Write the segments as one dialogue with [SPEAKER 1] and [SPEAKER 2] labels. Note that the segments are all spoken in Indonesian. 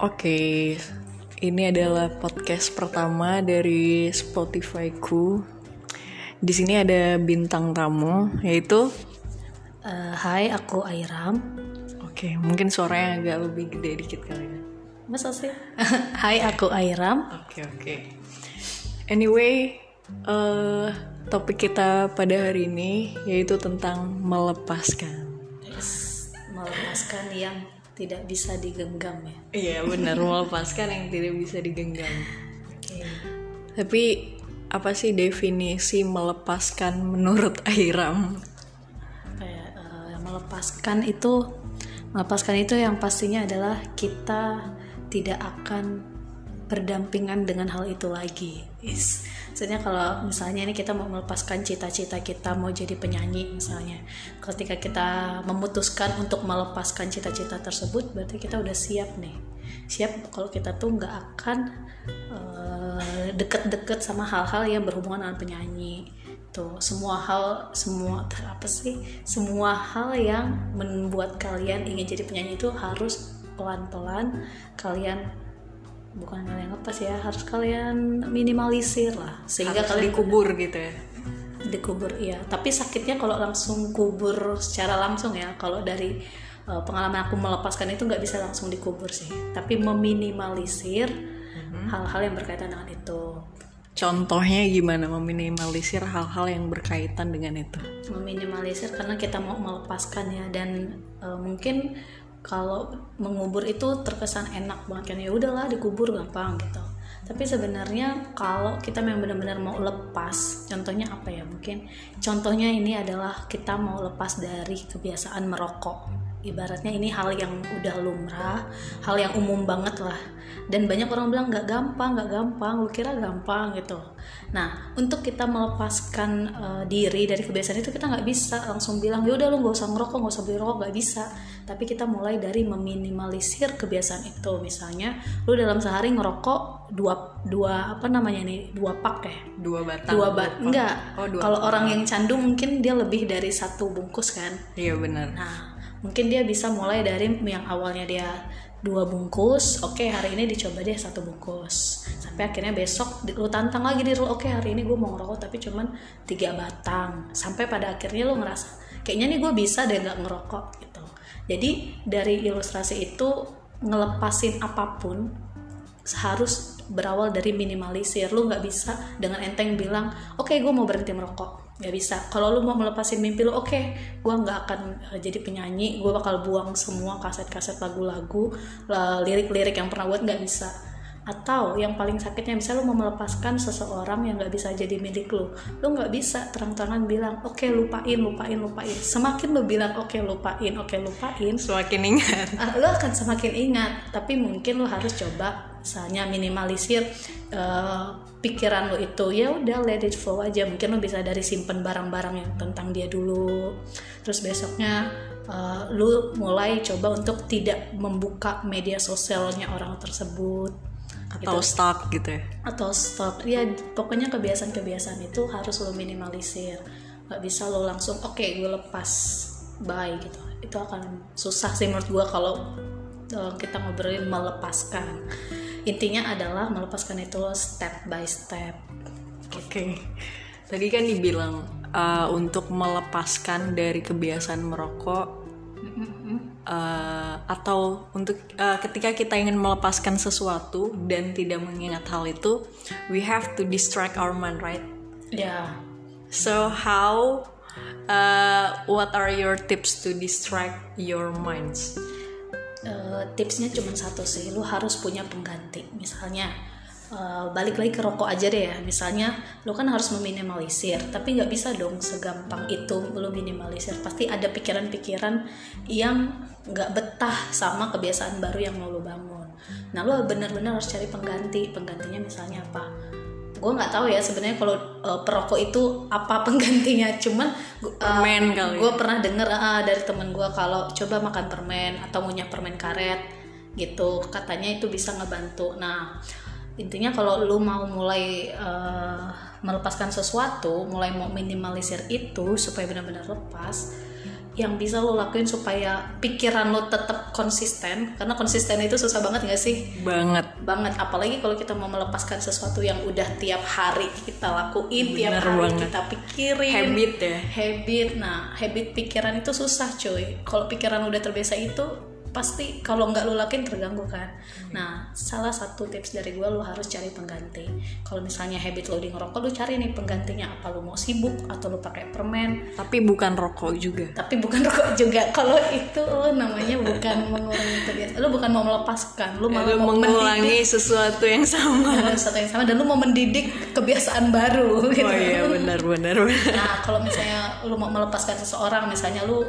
[SPEAKER 1] Oke, ini adalah podcast pertama dari Spotify-ku. Di sini ada bintang tamu, yaitu
[SPEAKER 2] hai, aku Airam.
[SPEAKER 1] Oke, mungkin suaranya agak lebih gede dikit kali ya.
[SPEAKER 2] Masa sih? hai, aku Airam.
[SPEAKER 1] Oke, oke. Anyway, eh topik kita pada hari ini yaitu tentang melepaskan.
[SPEAKER 2] Yes, melepaskan yang tidak bisa digenggam ya.
[SPEAKER 1] Iya, benar, melepaskan yang tidak bisa digenggam.
[SPEAKER 2] Oke.
[SPEAKER 1] Tapi apa sih definisi melepaskan menurut Airam?
[SPEAKER 2] Kayak eh, melepaskan itu melepaskan itu yang pastinya adalah kita tidak akan berdampingan dengan hal itu lagi. Is. Maksudnya kalau misalnya ini kita mau melepaskan cita-cita kita mau jadi penyanyi misalnya. Ketika kita memutuskan untuk melepaskan cita-cita tersebut berarti kita udah siap nih. Siap kalau kita tuh nggak akan eh, deket-deket sama hal-hal yang berhubungan dengan penyanyi tuh semua hal semua apa sih semua hal yang membuat kalian ingin jadi penyanyi itu harus pelan-pelan kalian bukan kalian lepas ya harus kalian minimalisir lah sehingga
[SPEAKER 1] Harus
[SPEAKER 2] kalian
[SPEAKER 1] dikubur gitu ya.
[SPEAKER 2] dikubur iya. Tapi sakitnya kalau langsung kubur secara langsung ya kalau dari uh, pengalaman aku melepaskan itu nggak bisa langsung dikubur sih. Tapi meminimalisir hal-hal yang berkaitan dengan itu.
[SPEAKER 1] Contohnya gimana? Meminimalisir hal-hal yang berkaitan dengan itu?
[SPEAKER 2] meminimalisir karena kita mau melepaskan ya dan uh, mungkin kalau mengubur itu terkesan enak banget kan ya udahlah dikubur gampang gitu. Tapi sebenarnya kalau kita memang benar-benar mau lepas contohnya apa ya? Mungkin contohnya ini adalah kita mau lepas dari kebiasaan merokok ibaratnya ini hal yang udah lumrah hal yang umum banget lah. Dan banyak orang bilang nggak gampang nggak gampang lu kira gampang gitu. Nah untuk kita melepaskan eh, diri dari kebiasaan itu kita nggak bisa langsung bilang ya udah lu nggak usah ngerokok nggak usah beli rokok nggak bisa. Tapi kita mulai dari meminimalisir kebiasaan itu. Misalnya lu dalam sehari ngerokok dua dua apa namanya nih dua pak ya?
[SPEAKER 1] Dua batang.
[SPEAKER 2] dua bat enggak
[SPEAKER 1] Oh,
[SPEAKER 2] kalau orang yang candu mungkin dia lebih dari satu bungkus kan?
[SPEAKER 1] Iya benar.
[SPEAKER 2] Nah, mungkin dia bisa mulai dari yang awalnya dia dua bungkus, oke hari ini dicoba deh satu bungkus, sampai akhirnya besok lu tantang lagi di oke hari ini gue mau ngerokok tapi cuman tiga batang, sampai pada akhirnya lu ngerasa kayaknya nih gue bisa deh nggak ngerokok gitu. Jadi dari ilustrasi itu ngelepasin apa pun harus berawal dari minimalisir. Lu nggak bisa dengan enteng bilang oke gue mau berhenti merokok nggak bisa. Kalau lu mau melepasin mimpi lu oke gue nggak akan eh, jadi penyanyi. Gue bakal buang semua kaset-kaset lagu-lagu lirik-lirik yang pernah buat nggak bisa. Atau yang paling sakitnya misalnya lu mau melepaskan seseorang yang nggak bisa jadi milik lu lu nggak bisa terang-terangan bilang oke lupain lupain lupain. Semakin lu bilang oke lupain oke lupain
[SPEAKER 1] Semakin ingat.
[SPEAKER 2] ah, lo akan semakin ingat. Tapi mungkin lo harus coba misalnya minimalisir eh, pikiran lo itu ya udah let it flow aja. Mungkin lo bisa dari simpen barang-barang yang tentang dia dulu. Terus besoknya eh, lo mulai coba untuk tidak membuka media sosialnya orang tersebut.
[SPEAKER 1] Atau stuck gitu ya.
[SPEAKER 2] atau stop ya pokoknya kebiasaan-kebiasaan itu harus lo minimalisir. Nggak bisa lo langsung oke gue lepas. Bye gitu. Itu akan susah sih menurut gue kalau uh, kita ngobrolin melepaskan intinya adalah melepaskan itu step by step
[SPEAKER 1] Oke. Tadi kan dibilang uh, untuk melepaskan dari kebiasaan merokok uh, atau untuk uh, ketika kita ingin melepaskan sesuatu dan tidak mengingat hal itu, we have to distract our mind, right?
[SPEAKER 2] ya
[SPEAKER 1] So how uh, what are your tips to distract your minds?
[SPEAKER 2] Uh, tipsnya cuma satu sih lu harus punya pengganti. Misalnya uh, balik lagi ke rokok aja deh ya. Misalnya lu kan harus meminimalisir tapi nggak bisa dong segampang itu lu minimalisir. Pasti ada pikiran-pikiran yang nggak betah sama kebiasaan baru yang mau lu bangun. Nah lu benar-benar harus cari pengganti. Penggantinya misalnya apa gue nggak tahu ya sebenarnya kalau uh, perokok itu apa penggantinya cuman uh,
[SPEAKER 1] Permen kali.
[SPEAKER 2] gue pernah denger ah, dari temen gue kalau coba makan permen atau ngunyah permen karet gitu katanya itu bisa ngebantu nah intinya kalau lu mau mulai uh, melepaskan sesuatu mulai mau minimalisir itu supaya benar-benar lepas yang bisa lo lakuin supaya pikiran lo tetap konsisten? Karena konsisten itu susah banget gak sih?
[SPEAKER 1] Banget.
[SPEAKER 2] Banget. Apalagi kalau kita mau melepaskan sesuatu yang udah tiap hari kita lakuin tiap
[SPEAKER 1] Bener
[SPEAKER 2] hari
[SPEAKER 1] banget.
[SPEAKER 2] kita pikirin.
[SPEAKER 1] Habit ya.
[SPEAKER 2] Habit. Nah habit pikiran itu susah cuy kalau pikiran udah terbiasa itu pasti kalau nggak lu lakuin terganggu kan. Nah salah satu tips dari gue lu harus cari pengganti. Kalau misalnya habit lo di ngerokok lu cari nih penggantinya apa. Lu mau sibuk atau lu pakai permen.
[SPEAKER 1] Tapi bukan rokok juga.
[SPEAKER 2] Tapi bukan rokok juga. Kalau itu lo namanya bukan mengurangi kebiasaan. Lu bukan mau melepaskan. Lu malah
[SPEAKER 1] Lu
[SPEAKER 2] mau
[SPEAKER 1] mengulangi sesuatu yang sama.
[SPEAKER 2] Mendidik sesuatu yang sama. Dan lu mau mendidik kebiasaan baru gitu.
[SPEAKER 1] oh iya benar benar benar.
[SPEAKER 2] Nah, kalau misalnya lu mau melepaskan seseorang, misalnya lu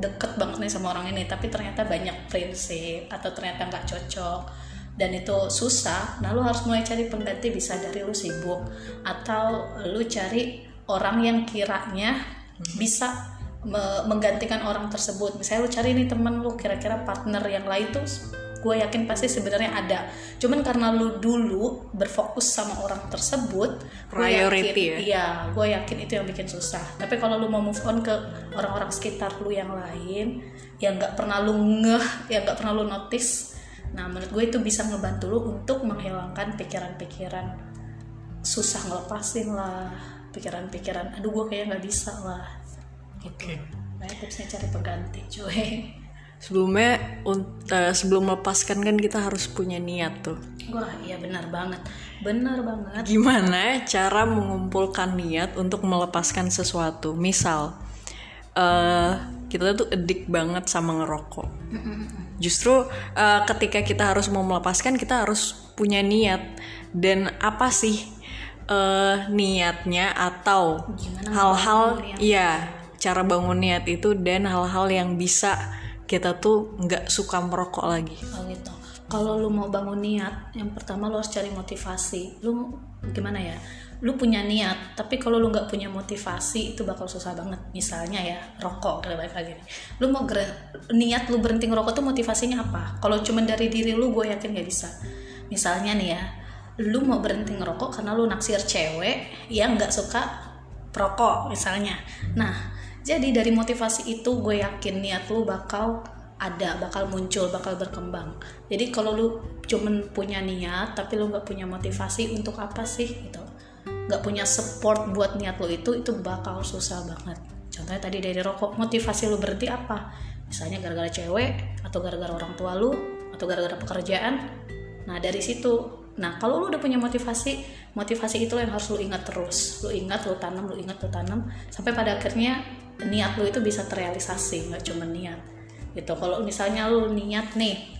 [SPEAKER 2] deket banget nih sama orang ini, tapi ternyata banyak prinsip atau ternyata nggak cocok dan itu susah, nah lu harus mulai cari pengganti bisa dari lu sibuk atau lu cari orang yang kiranya bisa me- menggantikan orang tersebut. Misalnya lu cari nih temen lu kira-kira partner yang lain tuh gue yakin pasti sebenarnya ada. Cuman karena lu dulu berfokus sama orang tersebut, gue
[SPEAKER 1] Priority
[SPEAKER 2] yakin,
[SPEAKER 1] ya?
[SPEAKER 2] Iya, gue yakin itu yang bikin susah. Tapi kalau lu mau move on ke orang-orang sekitar lu yang lain, yang nggak pernah lu ngeh, yang nggak pernah lu notice, nah menurut gue itu bisa ngebantu lu untuk menghilangkan pikiran-pikiran susah ngelepasin lah, pikiran-pikiran, aduh gue kayaknya nggak bisa lah. Gitu. Nah, tipsnya cari pengganti, cuy.
[SPEAKER 1] Sebelumnya eh, sebelum melepaskan kan kita harus punya niat tuh.
[SPEAKER 2] Wah, iya benar banget, benar banget.
[SPEAKER 1] gimana cara mengumpulkan niat untuk melepaskan sesuatu? Misal eh kita tuh edik banget sama ngerokok. Justru eh, ketika kita harus mau melepaskan kita harus punya niat. Dan apa sih eh, niatnya atau hal-hal iya cara bangun niat itu dan hal-hal yang bisa kita tuh nggak suka merokok lagi
[SPEAKER 2] Oh gitu. Kalau lu mau bangun niat, yang pertama lu harus cari motivasi. Lu gimana ya? Lu punya niat, tapi kalau lu nggak punya motivasi itu bakal susah banget. Misalnya ya, rokok kita balik lagi. Lu mau niat lu berhenti ngerokok tuh motivasinya apa? Kalau cuma dari diri lu, gue yakin nggak bisa. Misalnya nih ya, lu mau berhenti ngerokok karena lu naksir cewek yang nggak suka perokok misalnya. Nah, jadi dari motivasi itu gue yakin niat lu bakal ada, bakal muncul, bakal berkembang. Jadi kalau lu cuman punya niat tapi lu nggak punya motivasi untuk apa sih gitu, nggak punya support buat niat lu itu, itu bakal susah banget. Contohnya tadi dari rokok, motivasi lu berhenti apa? Misalnya gara-gara cewek atau gara-gara orang tua lu atau gara-gara pekerjaan. Nah dari situ, nah kalau lu udah punya motivasi, motivasi itu yang harus lu ingat terus. Lu ingat, lu tanam, lu ingat, lu tanam, sampai pada akhirnya niat lu itu bisa terrealisasi, nggak cuma niat. Gitu. Kalau misalnya lu niat nih,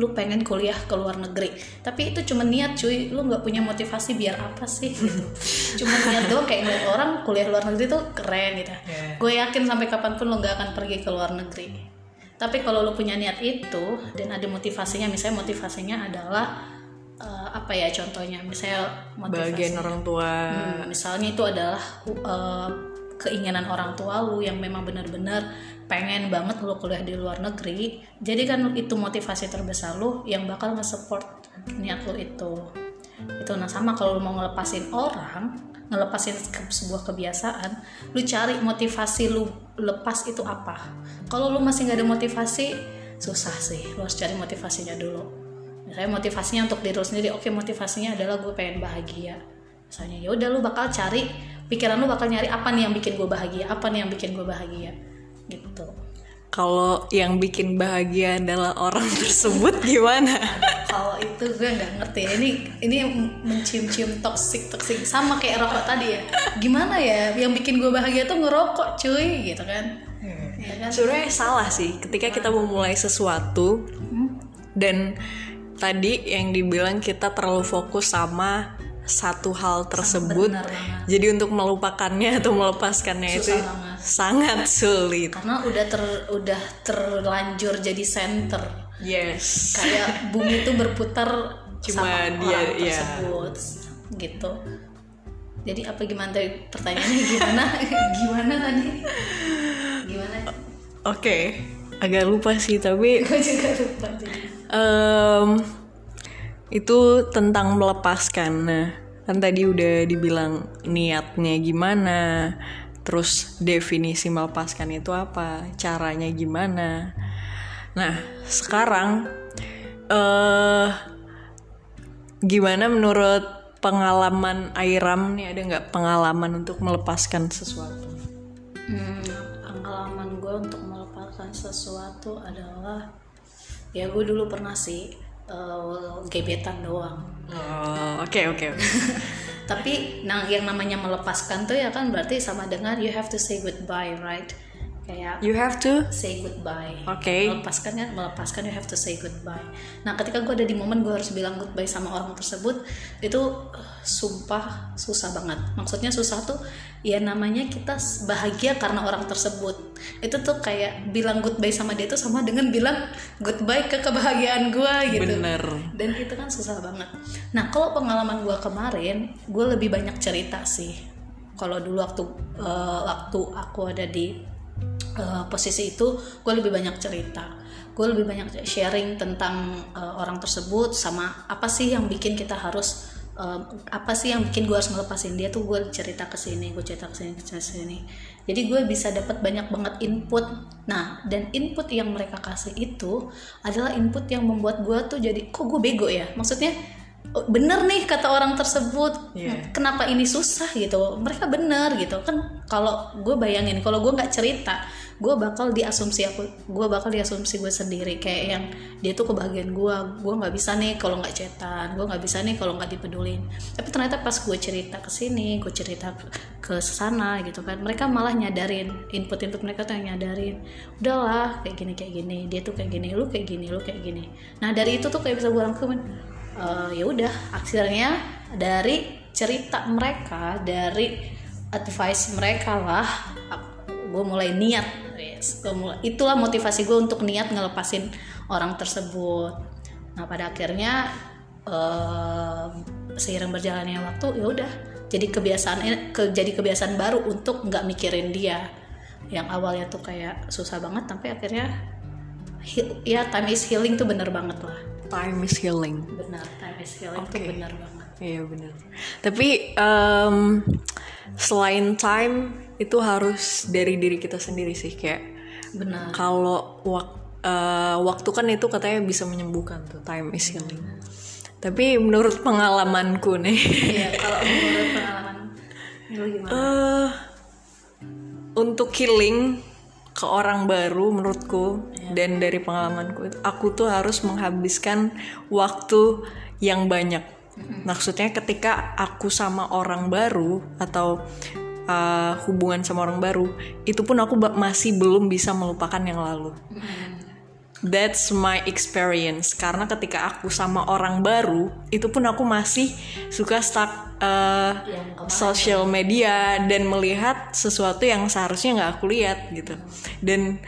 [SPEAKER 2] lu pengen kuliah ke luar negeri, tapi itu cuma niat cuy, lu nggak punya motivasi biar apa sih? Gitu. cuma niat doang kayak ngeliat orang kuliah luar negeri tuh keren gitu. Gue yakin sampai kapan pun lu nggak akan pergi ke luar negeri. Tapi kalau lu punya niat itu dan ada motivasinya, misalnya motivasinya adalah eh, apa ya contohnya, misalnya motivasi.
[SPEAKER 1] Bagian orang tua.
[SPEAKER 2] Hmm, misalnya itu adalah uh, keinginan orang tua lu yang memang benar-benar pengen banget lu kuliah di luar negeri. Jadi kan itu motivasi terbesar lu yang bakal nge-support niat lu itu. Itu nah sama kalau lu mau ngelepasin orang ngelepasin ke sebuah kebiasaan lu cari motivasi lu lepas itu apa. Kalau lu masih nggak ada motivasi susah sih. Lu harus cari motivasinya dulu misalnya motivasinya untuk diri lu sendiri. Oke motivasinya adalah gue pengen bahagia. Misalnya ya udah lu bakal cari pikiran lu bakal nyari apa nih yang bikin gue bahagia apa nih yang bikin gue bahagia gitu.
[SPEAKER 1] Kalau yang bikin bahagia adalah orang tersebut gimana?
[SPEAKER 2] Kalau itu gue nggak ngerti. Ya. ini ini mencium-cium toxic toxic. Sama kayak rokok tadi ya. Gimana ya yang bikin gue bahagia tuh ngerokok cuy gitu kan? Ya kan?
[SPEAKER 1] Sebenarnya salah sih. Ketika kita memulai sesuatu dan tadi yang dibilang kita terlalu fokus sama satu hal tersebut.
[SPEAKER 2] benar
[SPEAKER 1] jadi untuk melupakannya atau melepaskannya itu
[SPEAKER 2] Susah banget.
[SPEAKER 1] sangat sulit.
[SPEAKER 2] Karena udah ter udah terlanjur jadi center.
[SPEAKER 1] Yes.
[SPEAKER 2] Kayak bumi itu berputar
[SPEAKER 1] Cuma
[SPEAKER 2] sama
[SPEAKER 1] dia-
[SPEAKER 2] orang
[SPEAKER 1] iya.
[SPEAKER 2] tersebut gitu. Jadi apa gimana tadi pertanyaannya? Gimana? Gimana tadi? Gimana?
[SPEAKER 1] Oke agak lupa sih tapi
[SPEAKER 2] gue juga lupa jadi
[SPEAKER 1] Em, itu tentang melepaskan. Nah, kan tadi udah dibilang niatnya gimana, terus definisi melepaskan itu apa caranya gimana. Nah sekarang eh gimana menurut pengalaman Airam nih? Ada nggak pengalaman untuk melepaskan sesuatu?
[SPEAKER 2] Hmm, pengalaman gue untuk melepaskan sesuatu adalah ya gue dulu pernah sih eh, gebetan doang.
[SPEAKER 1] Oh, oke oke oke.
[SPEAKER 2] Tapi nah yang namanya melepaskan tuh ya kan berarti sama dengan you have to say goodbye, right? Kayak
[SPEAKER 1] You have to
[SPEAKER 2] say goodbye.
[SPEAKER 1] Oke.
[SPEAKER 2] Melepaskan kan, melepaskan you have to say goodbye. Nah, ketika gue ada di momen gue harus bilang goodbye sama orang tersebut, itu uh, sumpah susah banget. Maksudnya susah tuh, ya namanya kita bahagia karena orang tersebut. Itu tuh kayak bilang goodbye sama dia tuh sama dengan bilang goodbye ke kebahagiaan gue gitu.
[SPEAKER 1] bener.
[SPEAKER 2] Dan itu kan susah banget. Nah, kalau pengalaman gue kemarin, gue lebih banyak cerita sih. Kalau dulu waktu eh, waktu aku ada di eh, posisi itu, gue lebih banyak cerita. Gue lebih banyak sharing tentang eh, orang tersebut sama apa sih yang bikin kita harus eh, apa sih yang bikin gue harus melepasin dia tuh gue cerita ke sini, gue cerita ke sini, ke sini. Jadi gue bisa dapat banyak banget input. Nah, dan input yang mereka kasih itu adalah input yang membuat gue tuh jadi kok gue bego ya. Maksudnya bener nih kata orang tersebut.
[SPEAKER 1] Iya.
[SPEAKER 2] Kenapa ini susah gitu? Mereka bener gitu kan. Kalau gue bayangin, kalau gue nggak cerita, gue bakal diasumsi aku, gue bakal diasumsi gue sendiri kayak yang dia tuh kebahagiaan gue, gue nggak bisa nih kalau nggak cetan, gue nggak bisa nih kalau nggak dipedulin. Tapi ternyata pas gue cerita ke sini, gue cerita ke sana gitu kan, mereka malah nyadarin input-input mereka tuh yang nyadarin, udahlah kayak gini kayak gini, dia tuh kayak gini, lu kayak gini, lu kayak gini. Nah dari itu tuh kayak bisa gue rangkumin, eh, ya udah akhirnya dari cerita mereka, dari advice mereka lah, gue mulai niat yes, gua mulai itulah motivasi gue untuk niat ngelepasin orang tersebut. Nah pada akhirnya eh, seiring berjalannya waktu ya udah jadi kebiasaan ke, jadi kebiasaan baru untuk nggak mikirin dia. Yang awalnya tuh kayak susah banget tapi akhirnya heal- ya time is healing tuh bener banget lah
[SPEAKER 1] Time is healing.
[SPEAKER 2] benar time is healing tuh
[SPEAKER 1] Oke.
[SPEAKER 2] bener banget
[SPEAKER 1] Iya benar. Tapi em, selain time itu harus dari diri kita sendiri sih kayak
[SPEAKER 2] benar
[SPEAKER 1] kalau wak- eh, waktu kan itu katanya bisa menyembuhkan tuh time is healing. Tapi menurut pengalamanku nih,
[SPEAKER 2] Iya, kalau menurut pengalaman lu gimana?
[SPEAKER 1] eh untuk healing ke orang baru menurutku dan dari pengalamanku aku tuh harus menghabiskan waktu yang banyak. Maksudnya ketika aku sama orang baru atau uh, hubungan sama orang baru itu pun aku masih belum bisa melupakan yang lalu. That's my experience. Karena ketika aku sama orang baru itu pun aku masih suka stuck uh, social media dan melihat sesuatu yang seharusnya nggak aku lihat gitu. Dan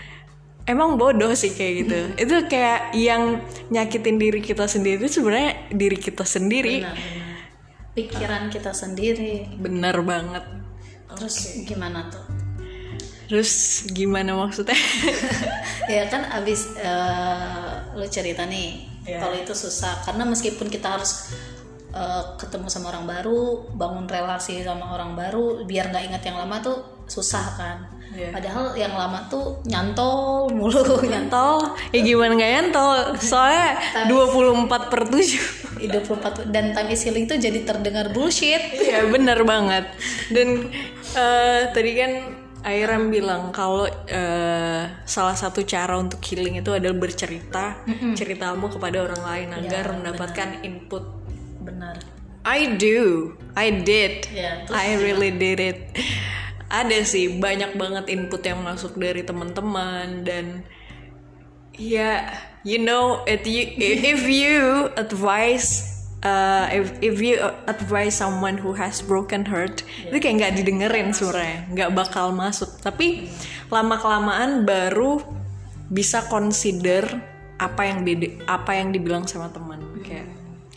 [SPEAKER 1] emang bodoh sih kayak gitu. Itu kayak yang nyakitin diri kita sendiri itu sebenarnya diri kita sendiri.
[SPEAKER 2] Benar, benar. pikiran kita sendiri.
[SPEAKER 1] Bener banget.
[SPEAKER 2] Terus gimana tuh?
[SPEAKER 1] Terus gimana maksudnya?
[SPEAKER 2] Ya kan abis eh, lu cerita nih
[SPEAKER 1] Iya.
[SPEAKER 2] kalau itu susah. Karena meskipun kita harus eh, ketemu sama orang baru bangun relasi sama orang baru biar nggak ingat yang lama tuh susah kan
[SPEAKER 1] Iya.
[SPEAKER 2] padahal yang lama tuh nyantol mulu nyantol.
[SPEAKER 1] Ya gimana nggak nyantol? Soalnya 24 per 7
[SPEAKER 2] 24 dan time is healing tuh jadi terdengar bullshit.
[SPEAKER 1] Iya bener banget. Dan eh, tadi kan Airam bilang kalau eh, salah satu cara untuk healing itu adalah bercerita ceritamu kepada orang lain agar mendapatkan input.
[SPEAKER 2] benar.
[SPEAKER 1] I do, I did,
[SPEAKER 2] Ya, terus
[SPEAKER 1] I really did it. Ada sih banyak banget input yang masuk dari teman-teman dan ya you know if you if you advise uh, if if you advise someone who has broken heart itu kayak nggak didengerin sebenarnya nggak bakal masuk. Tapi lama kelamaan baru bisa consider apa yang di apa yang dibilang sama teman. Kayak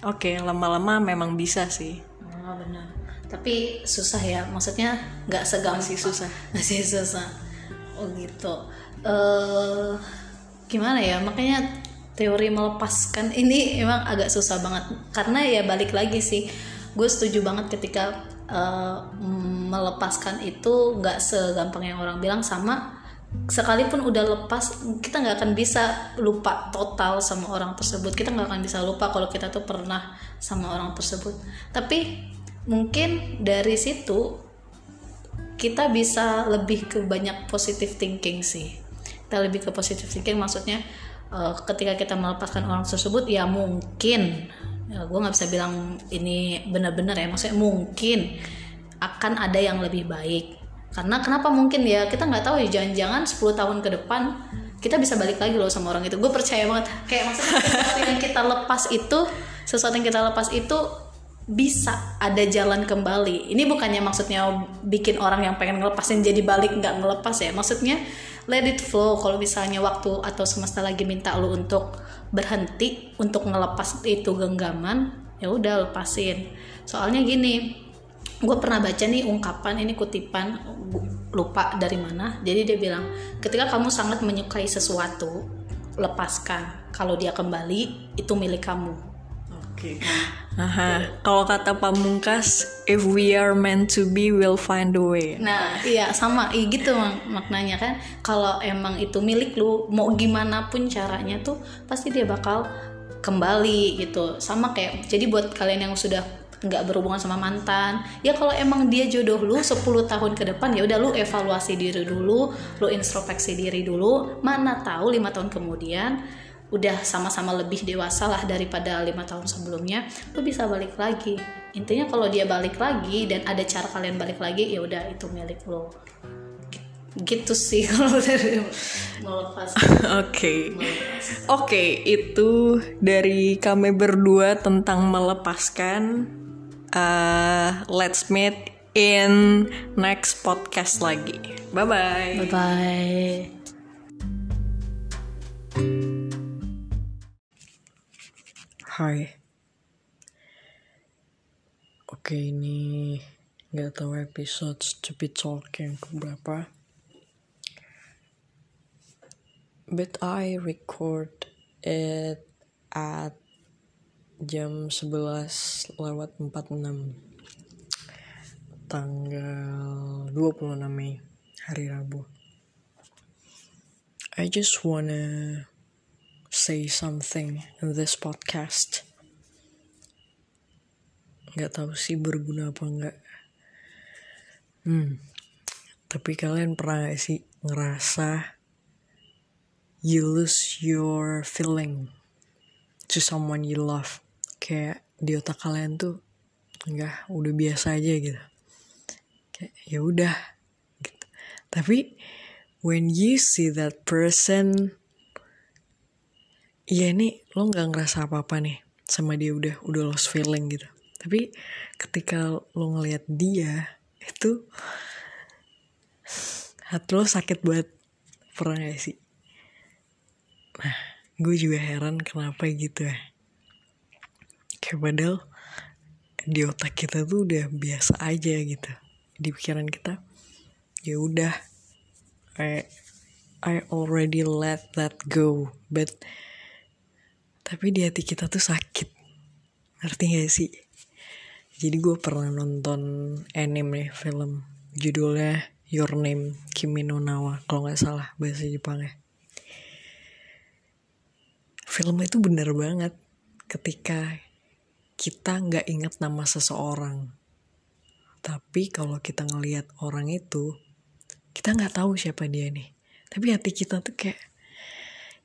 [SPEAKER 1] oke lama-lama memang bisa sih.
[SPEAKER 2] Oh, benar tapi susah ya maksudnya nggak segampang.
[SPEAKER 1] Masih susah.
[SPEAKER 2] masih susah. Oh gitu. Eh gimana ya makanya teori melepaskan ini emang agak susah banget. Karena ya balik lagi sih gue setuju banget ketika uh, melepaskan itu nggak segampang yang orang bilang sama sekalipun udah lepas kita nggak akan bisa lupa total sama orang tersebut. Kita nggak akan bisa lupa kalau kita tuh pernah sama orang tersebut. Tapi mungkin dari situ kita bisa lebih ke banyak positive thinking sih. Kita lebih ke positive thinking maksudnya uh, ketika kita melepaskan orang tersebut ya mungkin ya, gue nggak bisa bilang ini benar-benar ya maksudnya mungkin akan ada yang lebih baik. Karena kenapa mungkin ya kita nggak tahu ya jangan-jangan 10 tahun ke depan kita bisa balik lagi loh sama orang itu. Gue percaya banget. Kayak maksudnya sesuatu yang kita lepas itu sesuatu yang kita lepas itu bisa ada jalan kembali. Ini bukannya maksudnya bikin orang yang pengen ngelepasin jadi balik nggak ngelepas ya. Maksudnya let it flow. Kalau misalnya waktu atau semesta lagi minta lu untuk berhenti untuk ngelepas itu genggaman ya udah lepasin. Soalnya gini gue pernah baca nih ungkapan ini kutipan lupa dari mana. Jadi dia bilang ketika kamu sangat menyukai sesuatu lepaskan. Kalau dia kembali itu milik kamu
[SPEAKER 1] Oke. Okay. Aha. Kalau kata Pamungkas, if we are meant to be, we'll find a way.
[SPEAKER 2] Nah, iya sama, iya gitu mak maknanya kan. Kalau emang itu milik lu, mau gimana pun caranya tuh pasti dia bakal kembali gitu. Sama kayak, jadi buat kalian yang sudah nggak berhubungan sama mantan ya kalau emang dia jodoh lu 10 tahun ke depan ya udah lu evaluasi diri dulu lu introspeksi diri dulu mana tahu lima tahun kemudian udah sama-sama lebih dewasa lah daripada lima tahun sebelumnya lu bisa balik lagi. Intinya kalau dia balik lagi dan ada cara kalian balik lagi ya udah itu milik lo. Gitu sih kalau dari melepas.
[SPEAKER 1] Oke. Oke itu dari kami berdua tentang melepaskan uh, let's meet in next podcast lagi. Bye bye
[SPEAKER 2] bye bye
[SPEAKER 1] Hai. Oke ini nggak tahu episode Stupid Talk yang keberapa. But I record it at jam 11 lewat 46 tanggal 26 Mei hari Rabu. I just wanna say something in this podcast. Gak tahu sih berguna apa enggak. Hmm, tapi kalian pernah gak sih ngerasa you lose your feeling to someone you love? Kayak di otak kalian tuh enggak udah biasa aja gitu. Kayak ya udah gitu. Tapi when you see that person iya ini lo nggak ngerasa apa-apa nih sama dia udah udah lost feeling gitu. Tapi ketika lo ngelihat dia itu hati lo sakit banget. Pernah gak sih? Nah gue juga heran kenapa gitu ya. Kayak padahal di otak kita tuh udah biasa aja gitu. Di pikiran kita ya udah I I already let that go. But tapi di hati kita tuh sakit. Ngerti gak sih? Jadi gue pernah nonton anime nih film. Judulnya Your Name Kimi no Nawa kalau nggak salah bahasa Jepangnya. Film itu bener banget. Ketika kita nggak ingat nama seseorang tapi kalau kita ngelihat orang itu kita nggak tahu siapa dia nih. Tapi hati kita tuh kayak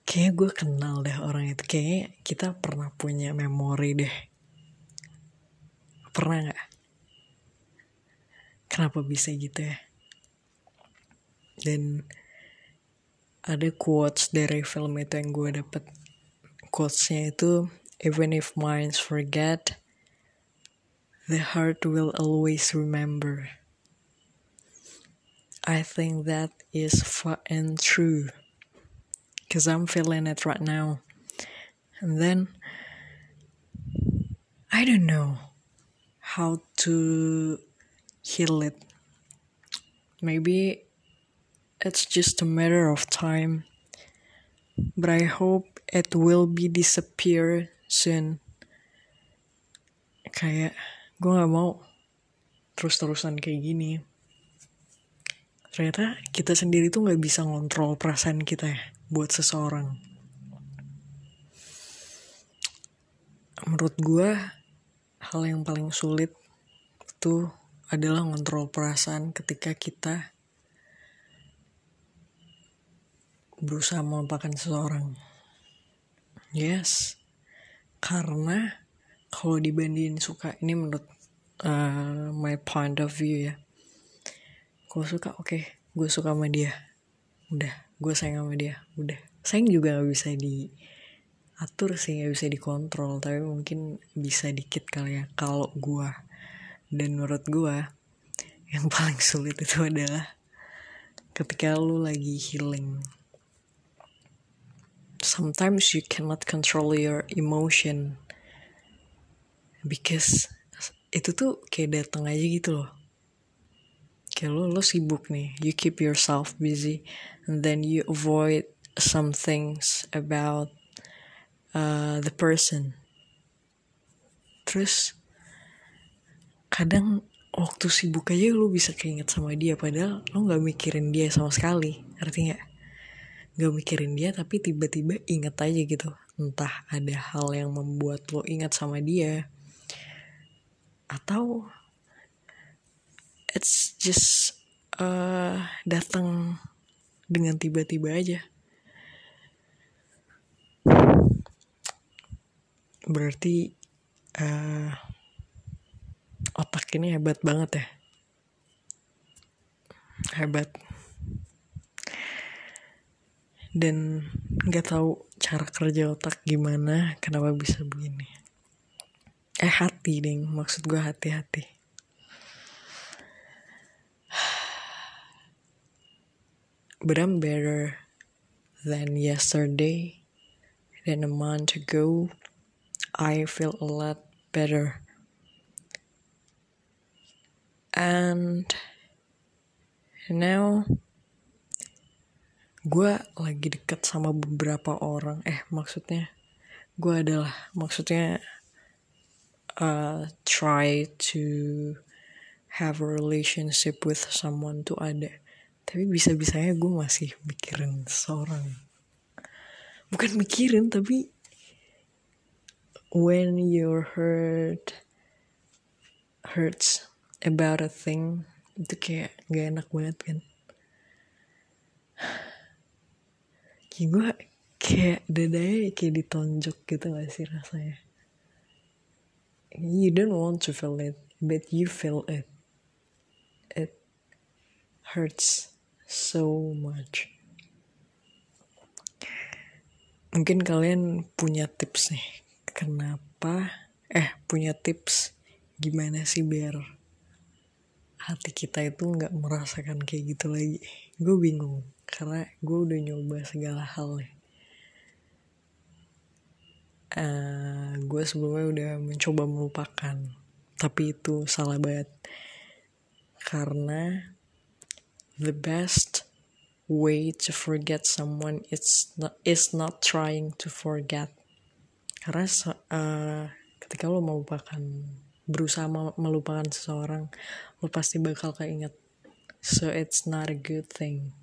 [SPEAKER 1] Kayaknya gue kenal deh orang itu. Kayaknya kita pernah punya memori deh. Pernah gak? Kenapa bisa gitu ya? Dan ada quotes dari film itu yang gue dapet. Quotesnya itu, even if minds forget, the heart will always remember. I think that is fun and true because I'm feeling it right now. And then I don't know how to heal it. Maybe it's just a matter of time, but I hope it will be disappear soon. Kayak gue gak mau terus-terusan kayak gini ternyata kita sendiri tuh nggak bisa ngontrol perasaan kita ya buat seseorang menurut gue hal yang paling sulit itu adalah ngontrol perasaan ketika kita berusaha melupakan seseorang. Yes, karena kalau dibandingin suka ini menurut uh, my point of view ya. Kalau suka oke, okay, gue suka sama dia, udah, gue sayang sama dia, udah. Sayang juga gak bisa di atur sih nggak bisa dikontrol tapi mungkin bisa dikit kali ya. Kalau gue dan menurut gue yang paling sulit itu adalah ketika lu lagi healing. Sometimes you cannot control your emotion because itu tuh kayak datang aja gitu loh kayak lo lo sibuk nih. You keep yourself busy and then you avoid some things about uh, the person. Terus kadang waktu sibuk aja lu bisa keinget sama dia padahal lo nggak mikirin dia sama sekali. Artinya nggak? Mikirin dia tapi tiba-tiba inget aja gitu. Entah ada hal yang membuat lo ingat sama dia atau it's just uh, datang dengan tiba-tiba aja. Berarti uh, otak ini hebat banget ya. Hebat. Dan nggak tahu cara kerja otak gimana kenapa bisa begini. Eh hati ding. Maksud gue hati-hati but I'm better than yesterday than a month ago I feel a lot better. And now gue lagi deket sama beberapa orang. Eh maksudnya gue adalah maksudnya uh, try to have a relationship with someone tuh ada. Tapi bisa-bisanya gue masih mikirin seorang. Bukan mikirin tapi when your heart hurts about a thing itu kayak gak enak banget kan. Kayak gue kayak dadanya kayak ditonjok gitu gak sih rasanya? You don't want to feel it but you feel it. It hurts so much. Mungkin kalian punya tips nih kenapa eh punya tips gimana sih biar hati kita itu nggak merasakan kayak gitu lagi. Gue bingung karena gue udah nyoba segala hal nih. Uh, gue sebelumnya udah mencoba melupakan tapi itu salah banget. Karena the best way to forget someone is not is not trying to forget. Karena uh, ketika lo melupakan berusaha melupakan seseorang lo pasti bakal keinget so it's not a good thing.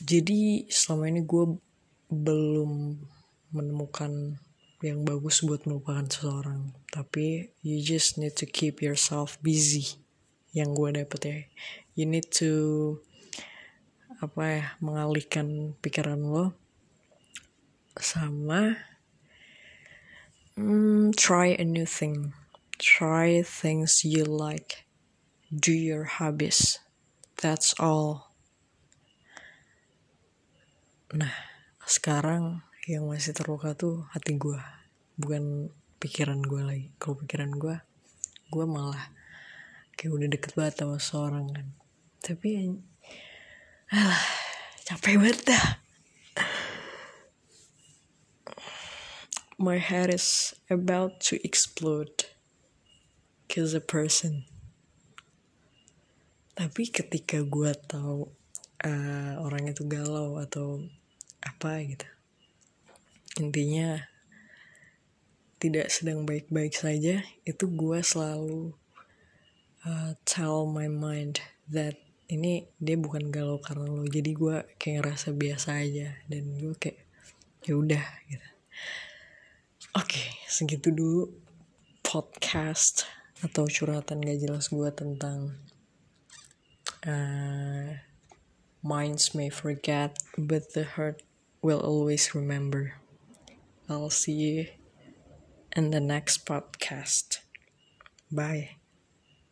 [SPEAKER 1] Jadi selama ini gue belum menemukan yang bagus buat melupakan seseorang. Tapi you just need to keep yourself busy yang gue dapet ya. You need to apa ya mengalihkan pikiran lo sama mm, try a new thing. Try things you like. Do your hobbies. That's all. Nah sekarang yang masih terluka tuh hati gue bukan pikiran gue lagi. Kalau pikiran gue gue malah kayak udah deket banget sama seorang kan. Tapi alah capek banget dah. My head is about to explode. Kiss a person. Tapi ketika gue tahu uh, orang itu galau atau apa gitu intinya tidak sedang baik-baik saja itu gue selalu uh, tell my mind that ini dia bukan galau karena lo. Jadi gue kayak ngerasa biasa aja. Dan gue kayak ya udah gitu. Oke segitu dulu podcast atau curhatan gak jelas gue tentang uh, minds may forget but the heart will always remember. I'll see you in the next podcast. Bye